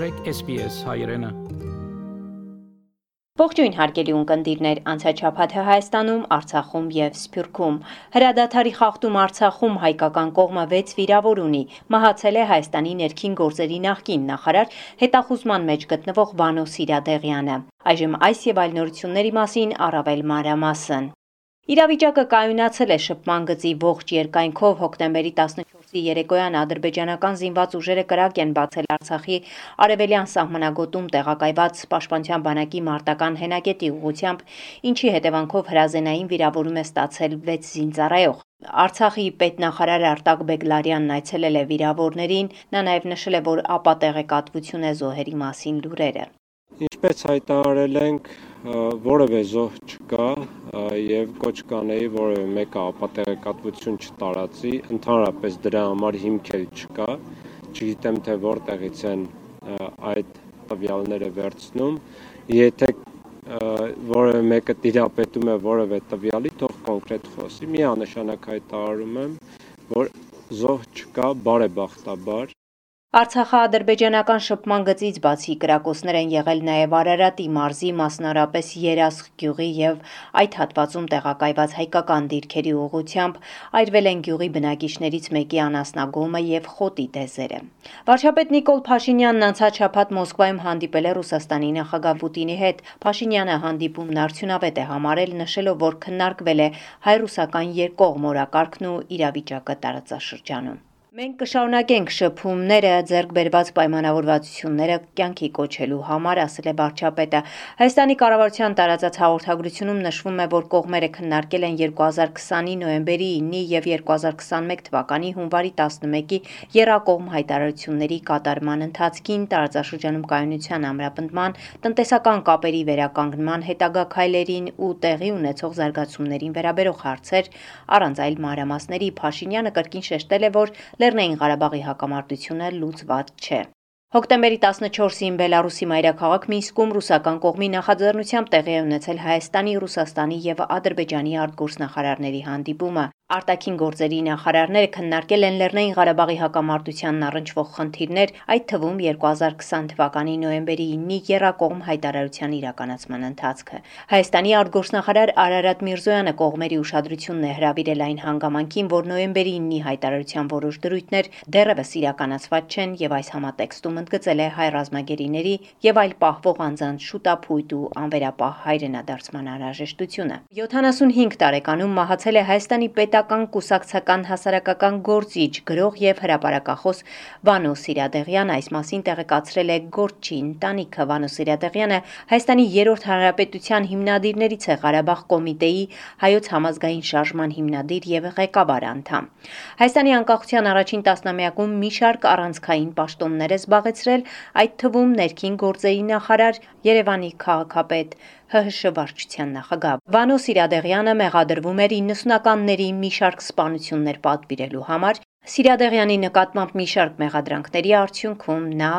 մաղթեք SPS հայրենը Ողջույն հարգելի ունկնդիրներ, անցաչափաթը Հայաստանում, Արցախում եւ Սփյուռքում։ Հրադադարի խախտում Արցախում հայկական կողմը 6 վիրավոր ունի։ Մահացել է Հայաստանի ներքին գործերի նախկին նախարար, հետախուզման մեջ գտնվող Վանո Սիրադեղյանը։ Այժմ այս եւ այլ նորությունների մասին առավել մանրամասն։ Իրավիճակը կայունացել է շփման գծի ողջ երկայնքով հոկտեմբերի 14-ի երեկոյան ադրբեջանական զինված ուժերը կրակ են բացել Արցախի արևելյան սահմանագոտում տեղակայված Պաշտպանության բանակի մարտական հենակետի ուղությամբ, ինչի հետևանքով հրազենային վիրավորում է ստացել 6 զինծառայող։ Արցախի պետնախարար Արտակ Բեգլարյանն այցելել է վիրավորներին, նա նաև նշել է, որ ապատեղեկատվություն է զոհերի մասին լուրերը։ Ինչպես հայտարարել ենք, որևէ զոհ չկա եւ կոչ կանեի որևէ մեկը ապատեղեկատվություն չտարածի, ընդհանրապես դրա համար հիմք էլ չկա։ Չգիտեմ թե որտեղից են այդ տվյալները վերցնում։ Եթե որևէ մեկը տիրապետում է որևէ տվյալի, թող կոնկրետ խոսի։ Միանշանակ հայտարարում եմ, որ զոհ չկա, բարեբախտաբար Արցախա-ադրբեջանական շփման գծից բացի կրակոցներ են եղել նաև Արարատի մարզի, մասնարապես Երասխ գյուղի եւ այդ հատվածում տեղակայված հայկական դիրքերի ուղությամբ այրվել են գյուղի բնակիչներից մեկի անասնագոմը եւ խոտի տեզերը։ Վարչապետ Նիկոլ Փաշինյանն անցած շաբաթ Մոսկվայում հանդիպել է Ռուսաստանի նախագահ Պուտինի հետ։ Փաշինյանը հանդիպումն արդյունավետ է համարել, նշելով, որ քննարկվել է հայ-ռուսական երկկողմ օրակարգն ու իրավիճակը տարածաշրջանում։ Մենք կշարունակենք շփումները ձեռք բերված պայմանավորվածությունները կյանքի կոչելու համար, ասել է վարչապետը։ Հայաստանի կառավարության տարածած հաղորդագրությունում նշվում է, որ կողմերը քննարկել են 2020-ի նոյեմբերի 9-ի եւ 2021 թվականի հունվարի 11-ի երակողմ հայտարարությունների կատարման ընթացքին տարածաշրջանում կայունության ամրապնդման, տնտեսական կապերի վերականգնման հետագա քայլերին ու տեղի ունեցող զարգացումներին վերաբերող հարցեր առանց այլ մանրամասների Փաշինյանը կրկին շեշտել է, որ Լեռնային Ղարաբաղի հակամարտությունը լուծված չէ։ Հոկտեմբերի 14-ին Բելարուսի մայրաքաղաք Մինսկում ռուսական կողմի նախաձեռնությամբ տեղի է ունեցել Հայաստանի, Ռուսաստանի եւ Ադրբեջանի արտգործնախարարների հանդիպումը։ Արտաքին գործերի նախարարները քննարկել են Լեռնային Ղարաբաղի հակամարտությանն առնչվող խնդիրներ, այդ թվում 2020 թվականի նոյեմբերի 9-ի Երակողմ հայտարարության իրականացման ընթացքը։ Հայաստանի արտգործնախարար Արարատ Միրզոյանը կողմերի ուշադրությունն է հրավիրել այն հանգամանքին, որ նոյեմբերի 9-ի հայտարարության որոշ դրույթներ դեռևս իրականացված չեն եւ այս համատեքստում ընդգծել է հայ ռազմագերիների եւ այլ պահվող անձանց շուտապույտ ու անվերապահ հայրենադարձման անհրաժեշտությունը։ 75 տարեկանում մահացել է Հայաստանի պետ պետական կուսակցական հասարակական գործիչ, գրող եւ հրապարակախոս Վանո Սիրադեղյան այս մասին տեղեկացրել է Գորչի ընտանիքը Վանո Սիրադեղյանը Հայաստանի 3-րդ հանրապետության հիմնադիրներից է Ղարաբաղ կոմիտեի հայոց համազգային շարժման հիմնադիր եւ ղեկավար անդամ։ Հայաստանի անկախության առաջին տասնամյակում մի շարք առանցքային պաշտոններ է զբաղեցրել, այդ թվում ներքին գործերի նախարար, Երևանի քաղաքապետ, ՀՀՇ վարչության նախագահ Վանո Սիրադեղյանը մեղադրվում էր 90-ականների մի շարք սպանություններ պատվիրելու համար Սիրադեղյանի նկատմամբ մի շարք մեղադրանքների արդյունքում նա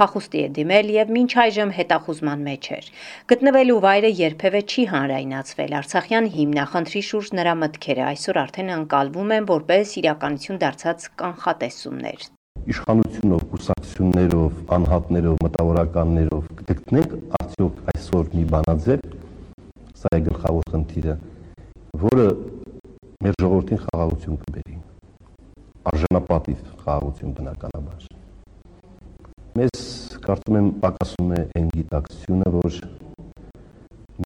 փախուստի է դիմել եւ մինչ այժմ հետախուզման մեջ էր։ Գտնվելու վայրը երբևէ չի հանրայնացվել։ Արցախյան հիմնախնդրի շուրջ նրա մտքերը այսօր արդեն անցալվում են որպես իրականություն դարձած կանխատեսումներ իշխանությունով, կուսակցություններով, անհատներով, մտավորականներով կգտնենք արդյոք այսօր մի բանաձև, սա է գլխավոր խնդիրը, որը մեր ժողովրդին խաղաղություն կբերի։ Արժանապատիվ խաղաղություն բնականաբար։ Մեզ կարծում եմ պակասում է այն գիտակցությունը, որ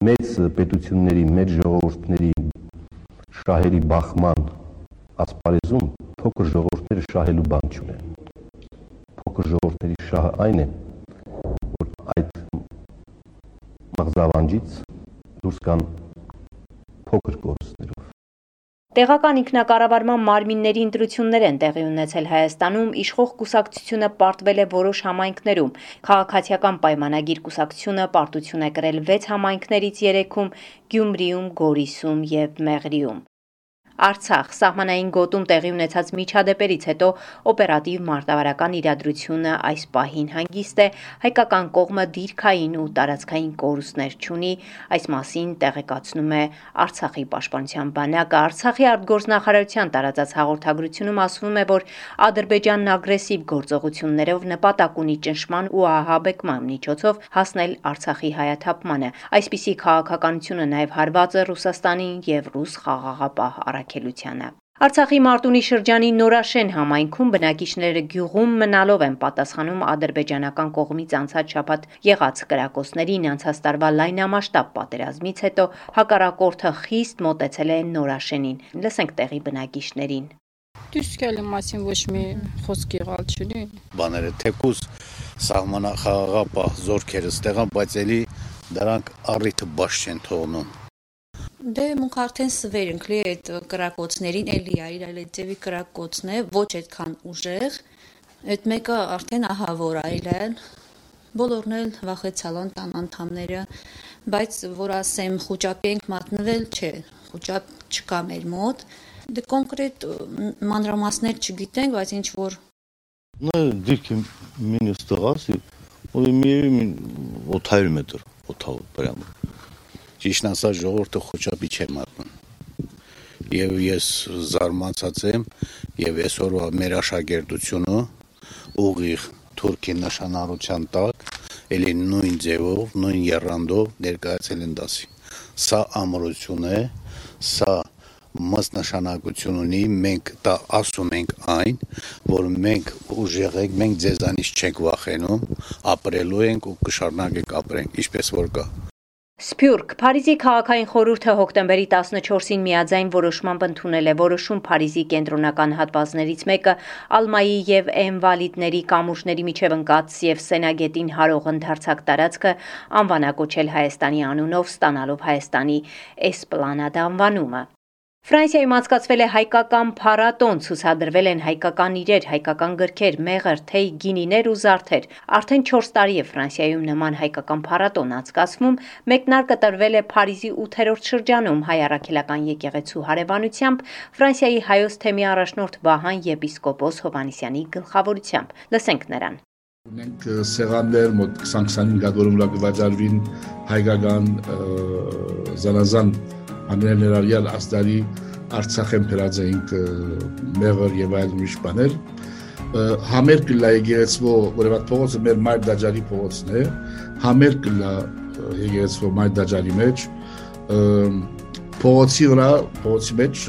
մեծ պետությունների, մեծ ժողովուրդների շահերի բախման ասպարեզում փոքր ժողովուրդները շահելու բան չունեն փոքր ժողովրդների շահը այն է, որ այդ մղձավանջից դուրս գան փոքր կորուստներով։ Տեղական ինքնակառավարման մարմինների ընտրություններ են տեղի ունեցել Հայաստանում, իշխող կուսակցությունը պարտվել է որոշ համայնքներում։ Քաղաքացիական պայմանագիր կուսակցությունը պարտություն է կրել 6 համայնքներից 3-ում՝ Գյումրիում, Գորիսում եւ Մեղրիում։ Արցախ. Սահմանային գոտում տեղի ունեցած միջադեպերից հետո օպերատիվ մարտավարական իրադրությունը այս պահին հանգիստ է, հայկական կողմը դիրքային ու տարածքային կորուստներ չունի, այս մասին տեղեկացնում է Արցախի պաշտպանության բանակը։ Արցախի արտգործնախարարության տարածած հաղորդագրությունում ասվում է, որ Ադրբեջանն ագրեսիվ գործողություններով նպատակ ունի ճնշման ու ահաբեկման միջոցով հասնել Արցախի հայաթափմանը։ Այսպիսի քաղաքականությունը նաև հարված է Ռուսաստանին եւ ռուս խաղաղապահ առաքելությանը։ Արցախի Մարտունի շրջանի Նորաշեն համայնքում բնակիչները գյուղում մնալով են պատասխանում ադրբեջանական կողմից անցած շաբաթ եղած կրակոցներին անցած տարվա լայնամասշտաբ պատերազմից հետո հակառակորդը խիստ մոտեցել է Նորաշենին։ Լսենք տեղի բնակիչներին։ Դուսկալի մասին ոչ մի խոսք եղալ չունի։ Բաները թեկուս սահմանախաղաղապահ զորքերը ստեղան, բայց էլի դրանք առիթը բաց չեն թողնում։ Դե մուք արդեն սվեր ենք լի այդ կրակոցներին, էլի այլ այլ այդ ձևի կրակոցն է, ոչ այդքան ուժեղ։ Այդ մեկը արդեն ահա որ այլ է։ Բոլորն էլ վախեցալան տան անդամները, բայց որ ասեմ խոճապի ենք մատնվել, չէ, խոճապ չկա մեր մոտ։ Դե կոնկրետ մանրամասներ չգիտենք, բայց ինչ որ Ну, դիրքի մինուս տղասի, ու մի 800 մետր, 800 прямо։ Ճիշտն ասած ժողովուրդը խոճապի չէ մատնում։ Եվ ես զարմացած եմ եւ այսօրվա մեր աշակերտությունը ուղիղ թուրքի նշանառության տակ էլի նույն ձևով, նույն երանդով ներկայացել են դասի։ Սա ամրություն է, սա մաս նշանակություն ունի, մենք դա ասում ենք այն, որ մենք ուժեղ ենք, մենք ձեզանից չենք վախենում, ապրելու ենք ու կշարունակենք ապրենք, ինչպես որ կա։ Սփյուռք. Փարիզի քաղաքային խորհուրդը հոկտեմբերի 14-ին միաձայն որոշմամբ ընդունել է որոշում Փարիզի կենտրոնական հատվածներից մեկը Ալմայի եւ Էնվալիդների կամուրջների միջև ընկած եւ Սենագետին հարող ընդարձակ տարածքը անվանակոչել Հայաստանի անունով ստանալով Հայաստանի Էսպլանադ անվանումը։ Ֆրանսիայում անցկացվել է հայկական փառատոն, ցուցադրվել են հայկական իրեր, հայկական գրքեր, մեղր, թեյ, գինիներ ու զարդեր։ Արդեն 4 տարի է Ֆրանսիայում նման հայկական փառատոն անցկացվում, մեկնարկը տրվել է Փարիզի 8-րդ շրջանում հայ առաքելական եկեղեցու հարևանությամբ Ֆրանսիայի հայոց թեմի առաջնորդ Վահան եպիսկոպոս Հովանիսյանի գլխավորությամբ։ Լսենք նրան ունենք սեղաններ մոտ 20-25 հատ որոնք վաճառվին հայկական զանազան անել ներառյալ աստարի Արցախ են փրածեինք մեղր եւ այլ ուրիշ բաներ համեր կլա եկեղեցվո որևէ փողոցը մեր մայր դաջարի փողոցն է համեր կլա եկեղեցվո մայր դաջարի մեջ փողոցի վրա փողոցի մեջ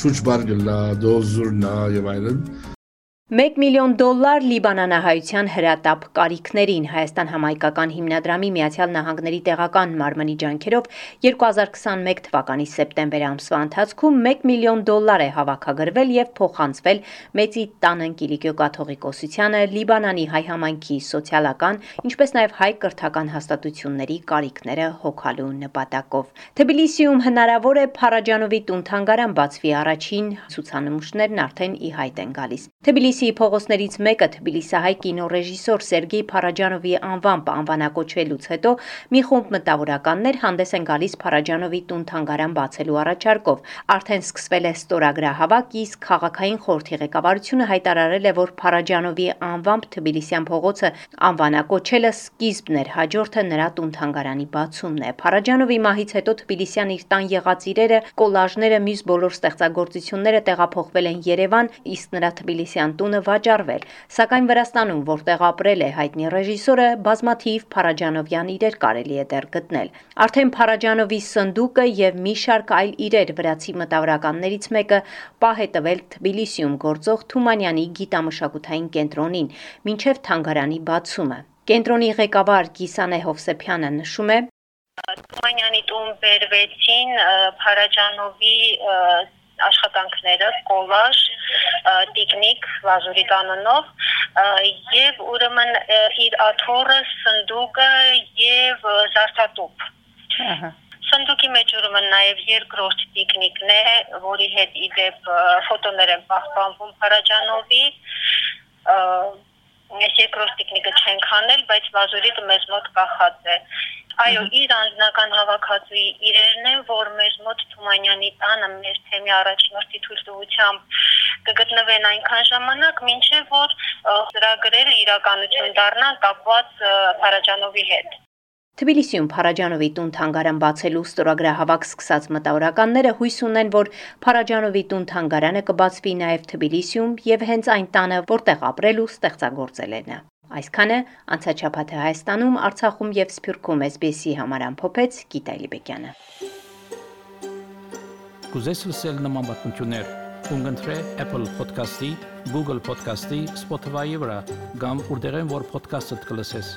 շուչ բար կլա դոզուրնա եւ այլն 1 միլիոն դոլար Լիբանանահայության հրատապ կարիքներին Հայաստան համայնքական հիմնադրամի Միացյալ Նահանգների տեղական մարմնի ջանքերով 2021 թվականի սեպտեմբեր ամսվա ընթացքում 1 միլիոն դոլար է հավաքագրվել եւ փոխանցվել Մեծի տան Կիլիկիո կաթողիկոսությանը Լիբանանի հայ համայնքի սոցիալական, ինչպես նաեւ հայ կրթական հաստատությունների կարիքները հոգալու նպատակով։ Թբիլիսիում հնարավոր է Փարաջանովի տուն թանգարան բացվի առաջին ցուցանմուշներն արդեն ի հայտ են գալիս։ Թբիլիսի Թբիլիսիի փողոցներից մեկը Թբիլիսահայ կինոռեժիսոր Սերգեյ Փարաջանովի անվամբ անվանակոչվելուց հետո մի խումբ մտավորականներ հանդես են գալիս Փարաջանովի տուն թանգարան բացելու առաջարկով։ Արդեն սկսվել է ստորագրահավաք, իսկ քաղաքային խորհրդի ղեկավարությունը հայտարարել է, որ Փարաջանովի անվամբ Թբիլիսյան փողոցը անվանակոչելը սկիզբն էր, հաջորդը նրա տուն թանգարանի բացումն է։ Փարաջանովի մահից հետո Թբիլիսյան իր տան եղած իրերը, կոլաժները, մյուս բոլոր ստեղծագործությունները տեղափոխվել են Երևան, իսկ նրա Թբիլիսյան տուն անունը վաճառվել, սակայն Վրաստանում, որտեղ ապրել է հայտնի ռեժիսորը, բազմաթիվ Փարաջանովյան իրեր կարելի է դեռ գտնել։ Արդեն Փարաջանովի սնդուկը եւ մի շարք այլ իրեր վրացի մտավորականներից մեկը պահ է տվել Թբիլիսիում գործող Թումանյանի գիտամշակութային կենտրոնին, մինչև թանգարանի բացումը։ Կենտրոնի ղեկավար Կիսանե Հովսեփյանը նշում է, Թումանյանի տուն բերվեցին Փարաջանովի աշխատանքները, կոլաժ, տիկնիկ վազուրի կանոնով եւ ուրեմն իր աթոռը, սնդուկը եւ զարդատուփ։ Ահա Սնդուկի մեջ ուրեմն նաև երկրորդ տիկնիկն է, որի հետ իդեպ ֆոտոներ են պահպանվում Փարաջանովի Ես երկրորդ տիկնիկը չենք հանել, բայց վազուրիկը մեզ մոտ կախած է։ Այո, իր անձնական հավաքածուի իրերն են, որ մեր մոտ Թումանյանի տանը մեր թեմի առաջնորդի թույլտվությամբ կգտնվեն այնքան ժամանակ, մինչև որ ծրագրերը իրականություն դառնան կապված Փարաջանովի հետ։ Թբիլիսիում Փարաջանովի տուն թանգարան բացելու ստորագրահավաք սկսած մտավորականները հույս ունեն, որ Փարաջանովի տուն թանգարանը կբացվի նաև Թբիլիսիում եւ հենց այն տանը, որտեղ ապրել ու ստեղծագործել է նա։ Այսքանը անցաչափաթը Հայաստանում, Արցախում եւ Սփյուռքում SBS-ի համար ամփոփեց Գիտա Լիբեկյանը։ Կուզես լսել նման բանություններ, կընտրե Apple Podcast-ի, Google Podcast-ի, Spotify-ի վրա, կամ որտեղեն որ podcast-ը կլսես։